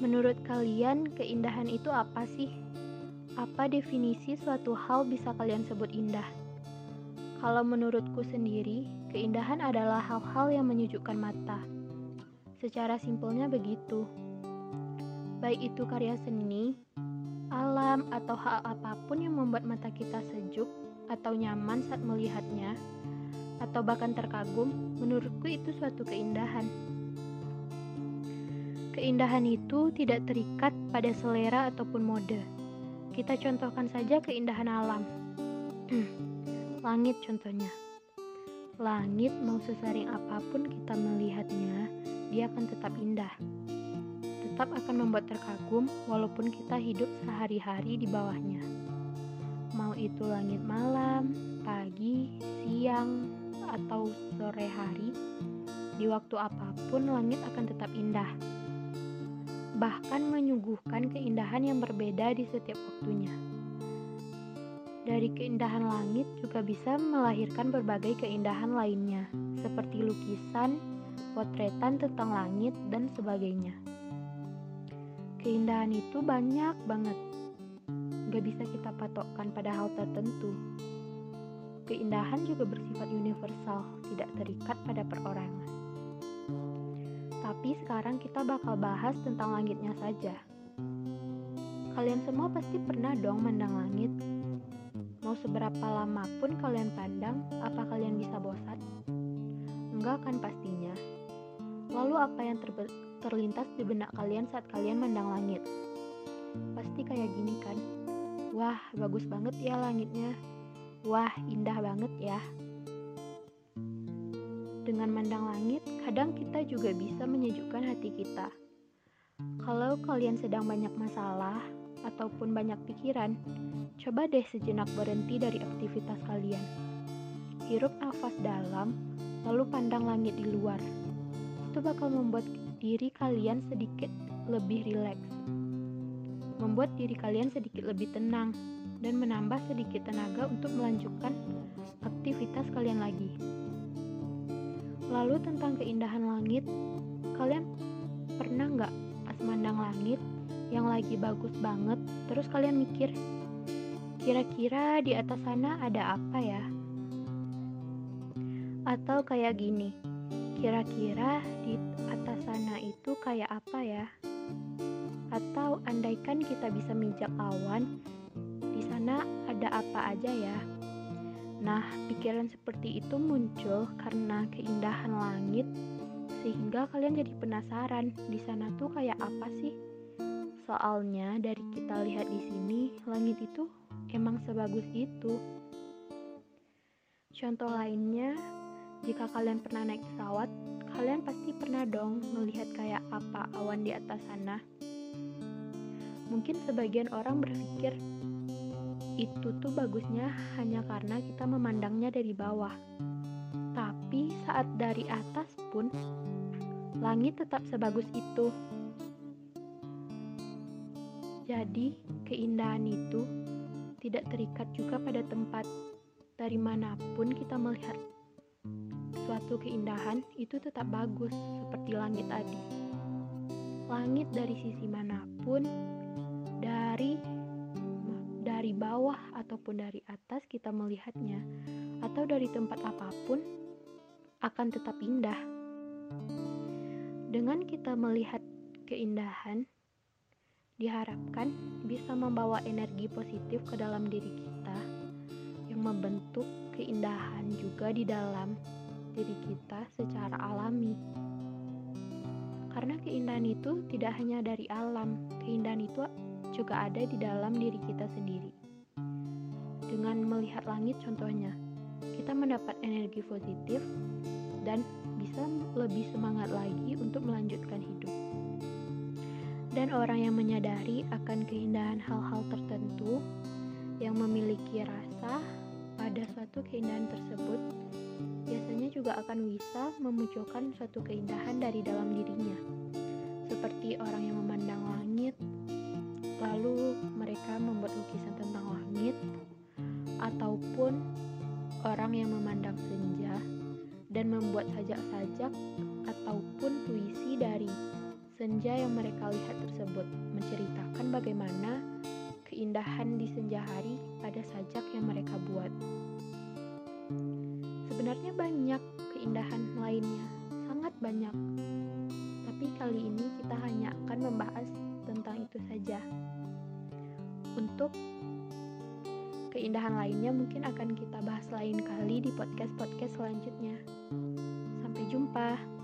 Menurut kalian, keindahan itu apa sih? Apa definisi suatu hal bisa kalian sebut indah? Kalau menurutku sendiri, keindahan adalah hal-hal yang menyejukkan mata. Secara simpelnya begitu. Baik itu karya seni, alam, atau hal apa pun yang membuat mata kita sejuk atau nyaman saat melihatnya, atau bahkan terkagum, menurutku itu suatu keindahan. Keindahan itu tidak terikat pada selera ataupun mode. Kita contohkan saja keindahan alam. Langit contohnya. Langit mau sesering apa pun kita melihatnya, dia akan tetap indah. Tetap akan membuat terkagum walaupun kita hidup sehari-hari di bawahnya. Mau itu langit malam, pagi, siang, atau sore hari, di waktu apa pun langit akan tetap indah bahkan menyuguhkan keindahan yang berbeda di setiap waktunya. Dari keindahan langit juga bisa melahirkan berbagai keindahan lainnya, seperti lukisan, potretan tentang langit, dan sebagainya. Keindahan itu banyak banget, gak bisa kita patokkan pada hal tertentu. Keindahan juga bersifat universal, tidak terikat pada perorangan. Tapi sekarang kita bakal bahas tentang langitnya saja. Kalian semua pasti pernah dong mandang langit. Mau seberapa lama pun kalian pandang, apa kalian bisa bosan? Enggak kan pastinya. Lalu apa yang ter terlintas di benak kalian saat kalian mandang langit? Pasti kayak gini kan? Wah, bagus banget ya langitnya. Wah, indah banget ya. Dengan mandang langit, kadang kita juga bisa menyejukkan hati kita. Kalau kalian sedang banyak masalah ataupun banyak pikiran, coba deh sejenak berhenti dari aktivitas kalian. Hirup nafas dalam, lalu pandang langit di luar. Itu bakal membuat diri kalian sedikit lebih rileks. Membuat diri kalian sedikit lebih tenang dan menambah sedikit tenaga untuk melanjutkan aktivitas kalian lagi. Lalu tentang keindahan langit, kalian pernah nggak pas mandang langit yang lagi bagus banget, terus kalian mikir, kira-kira di atas sana ada apa ya? Atau kayak gini, kira-kira di atas sana itu kayak apa ya? Atau andaikan kita bisa mijak awan, di sana ada apa aja ya? Nah, pikiran seperti itu muncul karena keindahan langit, sehingga kalian jadi penasaran di sana tuh kayak apa sih? Soalnya dari kita lihat di sini, langit itu emang sebagus itu. Contoh lainnya, jika kalian pernah naik pesawat, kalian pasti pernah dong melihat kayak apa awan di atas sana. Mungkin sebagian orang berpikir itu tuh bagusnya hanya karena kita memandangnya dari bawah. Tapi saat dari atas pun, langit tetap sebagus itu. Jadi, keindahan itu tidak terikat juga pada tempat. Dari mana pun kita melihat suatu keindahan, itu tetap bagus, seperti langit tadi. Langit dari sisi mana pun, dari dari bawah ataupun dari atas kita melihatnya, atau dari tempat apa pun, akan tetap indah. Dengan kita melihat keindahan, diharapkan bisa membawa energi positif ke dalam diri kita yang membentuk keindahan juga di dalam diri kita secara alami. Karena keindahan itu tidak hanya dari alam, keindahan itu juga ada di dalam diri kita sendiri. Dengan melihat langit contohnya, kita mendapat energi positif dan bisa lebih semangat lagi untuk melanjutkan hidup. Dan orang yang menyadari akan keindahan hal-hal tertentu yang memiliki rasa pada suatu keindahan tersebut biasanya juga akan bisa memunculkan suatu keindahan dari dalam dirinya. Seperti orang yang memandang langit, Lalu mereka membuat lukisan tentang langit ataupun orang yang memandang senja dan membuat sajak-sajak ataupun puisi dari senja yang mereka lihat tersebut menceritakan bagaimana keindahan di senja hari pada sajak yang mereka buat. Sebenarnya banyak keindahan lainnya, sangat banyak. Tapi kali ini kita hanya akan membahas tentang itu saja. Untuk keindahan lainnya mungkin akan kita bahas lain kali di podcast-podcast selanjutnya. Sampai jumpa.